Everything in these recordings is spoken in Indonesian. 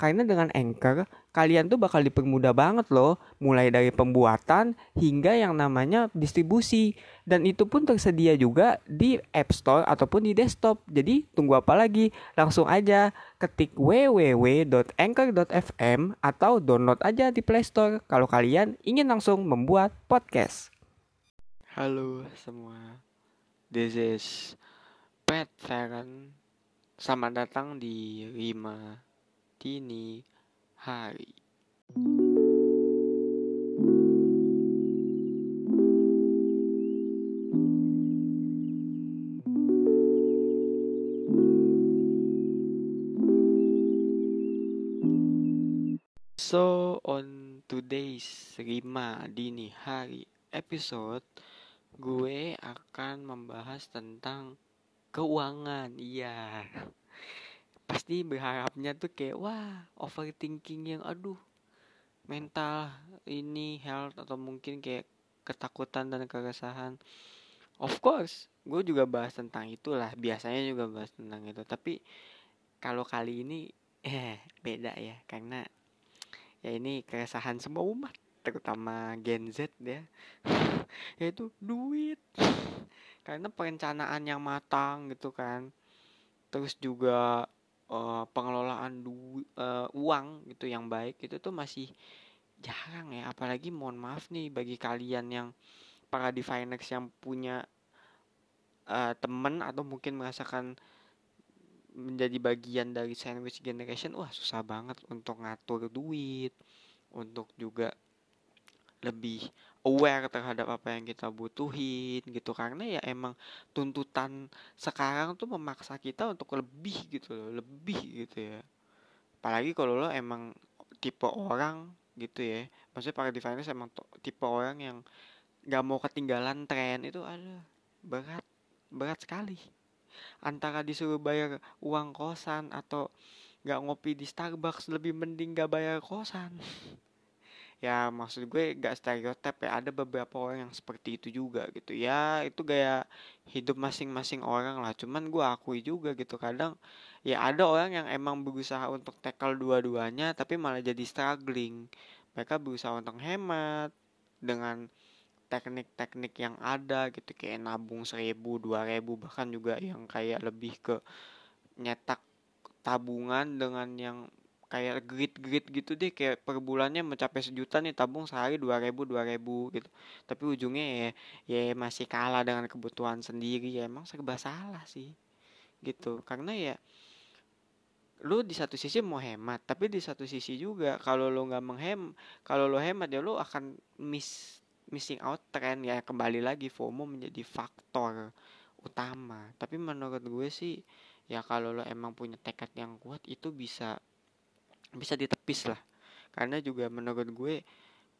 Karena dengan Anchor, kalian tuh bakal dipermudah banget loh, mulai dari pembuatan hingga yang namanya distribusi. Dan itu pun tersedia juga di App Store ataupun di desktop. Jadi tunggu apa lagi? Langsung aja ketik www.anchor.fm atau download aja di Play Store kalau kalian ingin langsung membuat podcast. Halo semua, this is Pat Feren. Selamat datang di 5 dini hari. So on today's Rima Dini Hari episode gue akan membahas tentang keuangan. Iya pasti berharapnya tuh kayak wah overthinking yang aduh mental ini health atau mungkin kayak ketakutan dan keresahan. Of course gue juga bahas tentang itulah biasanya juga bahas tentang itu. Tapi kalau kali ini eh beda ya karena ya ini keresahan semua umat terutama Gen Z ya. Yaitu duit. Karena perencanaan yang matang gitu kan. Terus juga uh, pengelolaan du uh, uang gitu yang baik itu tuh masih jarang ya. Apalagi mohon maaf nih bagi kalian yang para diviners yang punya uh, temen atau mungkin merasakan menjadi bagian dari sandwich generation wah susah banget untuk ngatur duit untuk juga lebih aware terhadap apa yang kita butuhin gitu. Karena ya emang tuntutan sekarang tuh memaksa kita untuk lebih gitu loh lebih gitu ya. Apalagi kalau lo emang tipe orang gitu ya. Maksudnya para diviners emang tipe orang yang gak mau ketinggalan tren itu ada berat berat sekali. Antara disuruh bayar uang kosan atau gak ngopi di Starbucks lebih mending gak bayar kosan ya maksud gue gak stereotip ya ada beberapa orang yang seperti itu juga gitu. Ya itu gaya hidup masing-masing orang lah. Cuman gue akui juga gitu kadang ya ada orang yang emang berusaha untuk tackle dua-duanya tapi malah jadi struggling. Mereka berusaha untuk hemat dengan teknik-teknik yang ada gitu kayak nabung seribu dua ribu bahkan juga yang kayak lebih ke nyetak tabungan dengan yang kayak grit-grit gitu deh kayak per bulannya mencapai sejuta nih tabung sehari dua ribu dua ribu gitu. Tapi ujungnya ya ya masih kalah dengan kebutuhan sendiri. Ya emang serba salah sih gitu. Karena ya lu di satu sisi mau hemat tapi di satu sisi juga kalau lu nggak menghem kalau lu hemat ya lu akan miss missing out trend. Ya kembali lagi FOMO menjadi faktor utama. Tapi menurut gue sih ya kalau lo emang punya tekad yang kuat itu bisa bisa ditepis lah. Karena juga menurut gue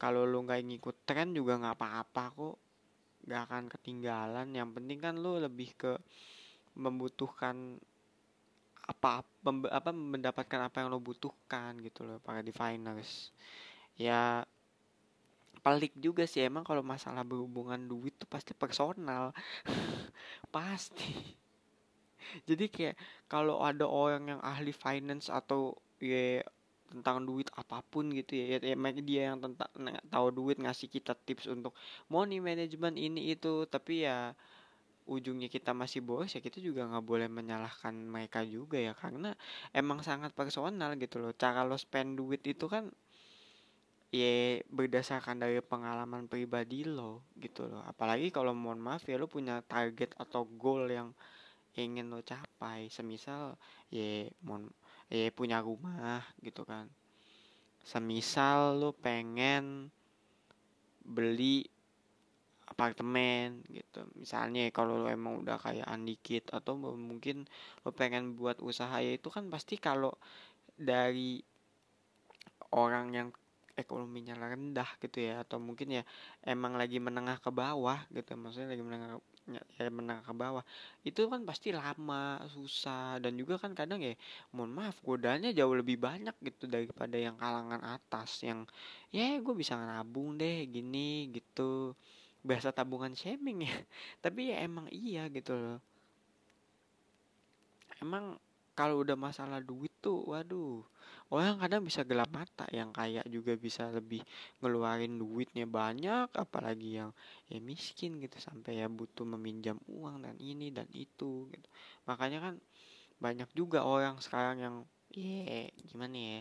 kalau lo nggak ngikut tren juga nggak apa-apa kok. Nggak akan ketinggalan. Yang penting kan lo lebih ke membutuhkan apa apa mendapatkan apa yang lo butuhkan gitu loh para diviners. Ya pelik juga sih. Emang kalau masalah berhubungan duit tuh pasti personal. Pasti. Jadi kayak kalau ada orang yang ahli finance atau ya tentang duit apa pun gitu ya, ya, ya dia yang tentang tahu duit ngasih kita tips untuk money management ini itu. Tapi ya ujungnya kita masih boros ya kita juga nggak boleh menyalahkan mereka juga ya. Karena emang sangat personal gitu loh. Cara lo spend duit itu kan ya berdasarkan dari pengalaman pribadi lo gitu loh. Apalagi kalau mohon maaf ya lo punya target atau goal yang ingin lo capai. Semisal ya mohon eh punya rumah gitu kan. Semisal lu pengen beli apartemen gitu. Misalnya kalau lo emang udah kayak dikit atau mungkin lo pengen buat usaha ya itu kan pasti kalau dari orang yang ekonominya rendah gitu ya atau mungkin ya emang lagi menengah ke bawah gitu maksudnya lagi menengah ya menengah ke bawah itu kan pasti lama susah dan juga kan kadang ya mohon maaf godanya jauh lebih banyak gitu daripada yang kalangan atas yang ya gue bisa nabung deh gini gitu. Bahasa tabungan shaming ya tapi ya emang iya gitu loh. Emang kalau udah masalah duit tuh waduh. Orang kadang bisa gelap mata yang kaya juga bisa lebih ngeluarin duitnya banyak apalagi yang ya miskin gitu sampai ya butuh meminjam uang dan ini dan itu gitu. Makanya kan banyak juga orang sekarang yang ya gimana ya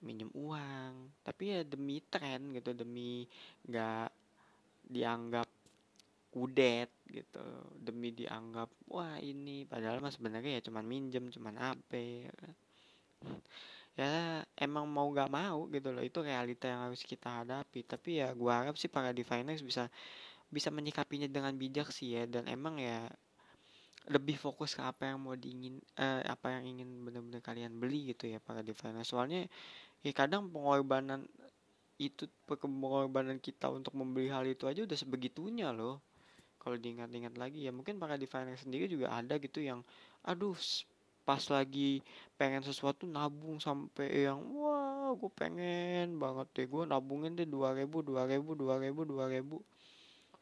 minjem uang. Tapi ya demi tren gitu demi nggak dianggap kudet gitu demi dianggap wah ini. Padahal mas sebenarnya ya cuman minjem cuman apa ya, kan. ya emang mau gak mau gitu loh itu realita yang harus kita hadapi. Tapi ya gua harap sih para finance bisa bisa menyikapinya dengan bijak sih ya dan emang ya lebih fokus ke apa yang mau diingin eh, apa yang ingin benar-benar kalian beli gitu ya para finance. Soalnya ya kadang pengorbanan itu pengorbanan kita untuk membeli hal itu aja udah sebegitunya loh kalau diingat-ingat lagi ya mungkin para designer sendiri juga ada gitu yang aduh pas lagi pengen sesuatu nabung sampai yang wah gue pengen banget deh gue nabungin deh dua ribu dua ribu dua ribu dua ribu.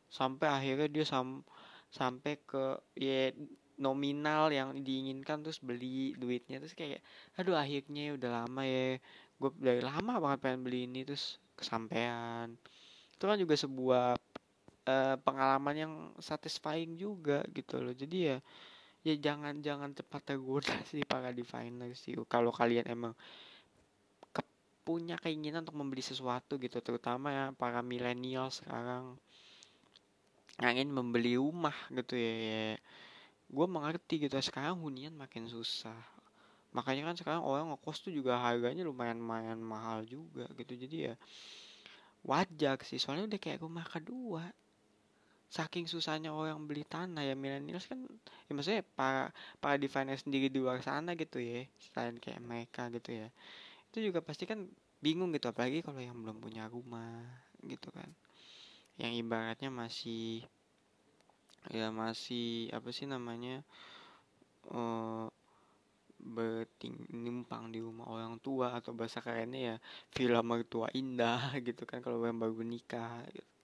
Sampai akhirnya dia sam sampai ke ya nominal yang diinginkan terus beli duitnya terus kayak aduh akhirnya udah lama ya gue dari lama banget pengen beli ini terus kesampaian. Itu kan juga sebuah uh, pengalaman yang satisfying juga gitu loh. Jadi ya ya jangan jangan cepat tergoda sih para diviner sih. Kalau kalian emang ke, punya keinginan untuk membeli sesuatu gitu terutama ya para milenial sekarang ingin membeli rumah gitu ya, ya. gue mengerti gitu sekarang hunian makin susah. Makanya kan sekarang orang ngekos tuh juga harganya lumayan lumayan mahal juga gitu. Jadi ya wajar sih. Soalnya udah kayak rumah kedua saking susahnya orang beli tanah ya millennials kan ya maksudnya para para diviner sendiri di luar sana gitu ya selain kayak mereka gitu ya. Itu juga pasti kan bingung gitu apalagi kalau yang belum punya rumah gitu kan. Yang ibaratnya masih ya masih apa sih namanya uh, berting numpang di rumah orang tua atau bahasa kerennya ya villa mertua indah gitu kan kalau yang baru nikah gitu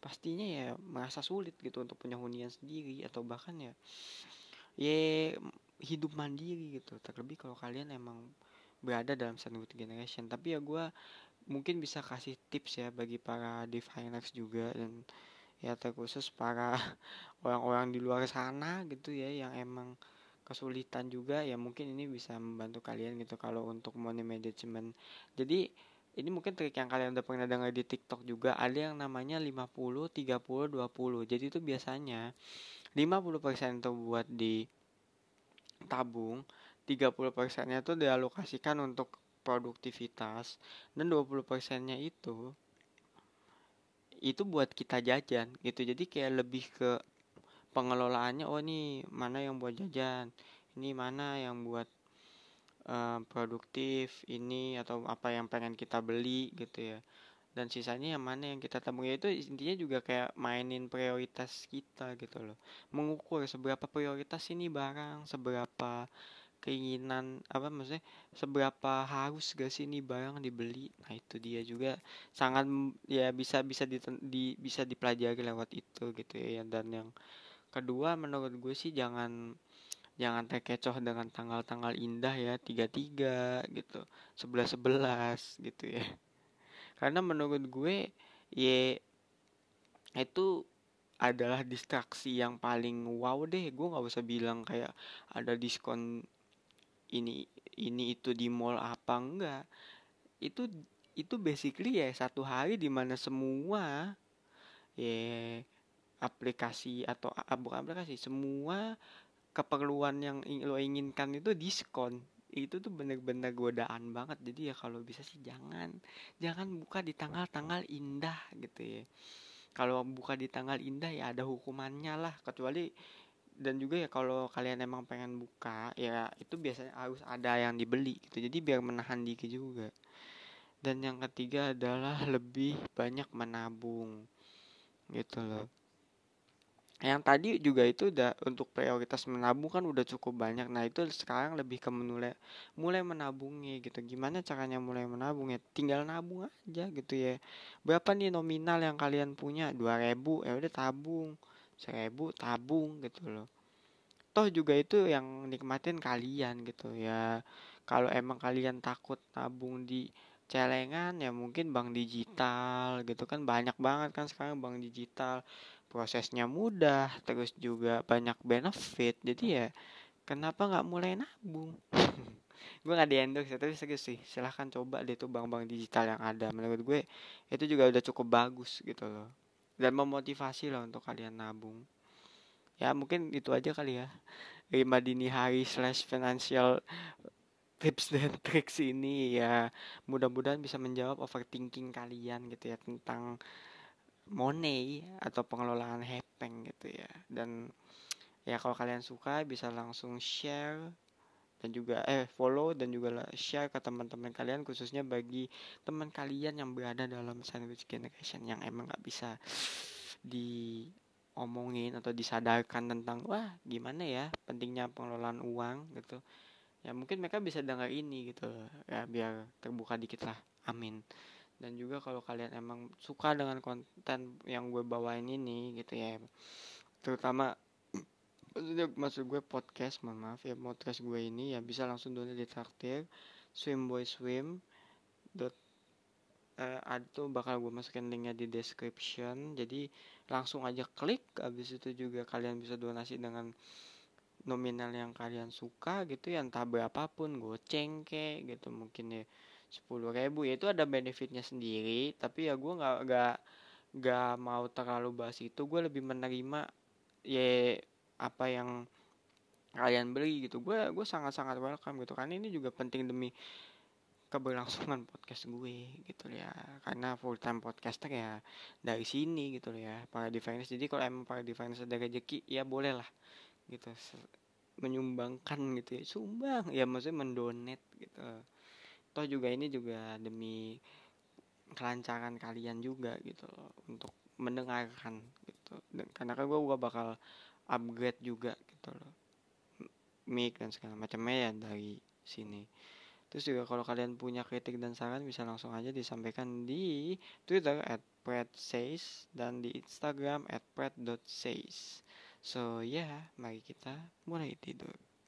pastinya ya merasa sulit gitu untuk punya hunian sendiri atau bahkan ya ya hidup mandiri gitu. Terlebih kalau kalian emang berada dalam sandwich generation. Tapi ya gue mungkin bisa kasih tips ya bagi para diviners juga dan ya terkhusus para orang-orang di luar sana gitu ya yang emang kesulitan juga ya mungkin ini bisa membantu kalian gitu kalau untuk money management. Jadi ini mungkin trik yang kalian udah pernah dengar di TikTok juga ada yang namanya 50 30 20. Jadi itu biasanya 50% itu buat di tabung, 30%-nya itu dialokasikan untuk produktivitas dan 20%-nya itu itu buat kita jajan gitu. Jadi kayak lebih ke pengelolaannya oh ini mana yang buat jajan, ini mana yang buat uh, produktif ini atau apa yang pengen kita beli gitu ya. Dan sisanya yang mana yang kita tabung ya itu intinya juga kayak mainin prioritas kita gitu loh. Mengukur seberapa prioritas ini barang seberapa keinginan apa maksudnya seberapa harus gak sih ini barang dibeli? Nah itu dia juga sangat ya bisa bisa di, di bisa dipelajari lewat itu gitu ya. Dan yang kedua menurut gue sih jangan jangan terkecoh dengan tanggal-tanggal indah ya tiga tiga gitu sebelas sebelas gitu ya. Karena menurut gue ya itu adalah distraksi yang paling wow deh. Gue nggak usah bilang kayak ada diskon ini ini itu di mall apa enggak. Itu itu basically ya satu hari di mana semua ya aplikasi atau bukan aplikasi semua keperluan yang lo inginkan itu diskon. Itu tuh bener-bener godaan banget. Jadi ya kalau bisa sih jangan. Jangan buka di tanggal-tanggal indah gitu ya. Kalau buka di tanggal indah ya ada hukumannya lah. Kecuali dan juga ya kalau kalian emang pengen buka ya itu biasanya harus ada yang dibeli gitu. Jadi biar menahan dikit juga. Dan yang ketiga adalah lebih banyak menabung gitu loh yang tadi juga itu udah untuk prioritas menabung kan udah cukup banyak. Nah itu sekarang lebih ke mulai mulai menabungnya gitu. Gimana caranya mulai menabung ya tinggal nabung aja gitu ya. Berapa nih nominal yang kalian punya? Dua ribu ya udah tabung. Seribu tabung gitu loh. Toh juga itu yang nikmatin kalian gitu ya. Kalau emang kalian takut nabung di celengan ya mungkin bank digital gitu kan. Banyak banget kan sekarang bank digital. Prosesnya mudah terus juga banyak benefit. Jadi ya kenapa nggak mulai nabung? Gue nggak di endorse tapi serius sih. Silahkan coba deh tuh bank-bank digital yang ada. Menurut gue itu juga udah cukup bagus gitu loh. Dan memotivasi lah untuk kalian nabung. Ya mungkin itu aja kali ya. Lima dini hari slash financial tips dan tricks ini ya. Mudah-mudahan bisa menjawab overthinking kalian gitu ya tentang money atau pengelolaan hepeng gitu ya. Dan ya kalau kalian suka bisa langsung share dan juga eh follow dan juga share ke teman-teman kalian khususnya bagi teman kalian yang berada dalam sandwich generation yang emang nggak bisa diomongin atau disadarkan tentang wah gimana ya pentingnya pengelolaan uang gitu ya mungkin mereka bisa dengar ini gitu ya biar terbuka dikit lah. Amin. Dan juga kalau kalian emang suka dengan konten yang gue bawain ini gitu ya terutama maksudnya maksud gue podcast mohon maaf ya podcast gue ini ya bisa langsung download di traktir swim boy swim dot uh, ada tuh bakal gue masukin linknya di description. Jadi langsung aja klik abis itu juga kalian bisa donasi dengan nominal yang kalian suka gitu ya entah berapapun goceng kek gitu. Mungkin ya sepuluh ribu ya itu ada benefitnya sendiri. Tapi ya gue nggak nggak nggak mau terlalu bahas itu. Gue lebih menerima ya apa yang kalian beli gitu. Gue gue sangat sangat welcome gitu. Karena ini juga penting demi keberlangsungan podcast gue gitu ya. Karena full time podcaster ya dari sini gitu ya para defense. Jadi kalau emang para defense ada rezeki ya boleh lah gitu menyumbangkan gitu ya. Sumbang ya maksudnya mendonate gitu. Toh juga ini juga demi kelancaran kalian juga gitu loh untuk mendengarkan gitu. Dan karena kan gue gua bakal upgrade juga gitu loh. Mic dan segala macamnya ya dari sini. Terus juga kalau kalian punya kritik dan saran bisa langsung aja disampaikan di Twitter at says dan di Instagram at pred.says so ya yeah, mari kita mulai tidur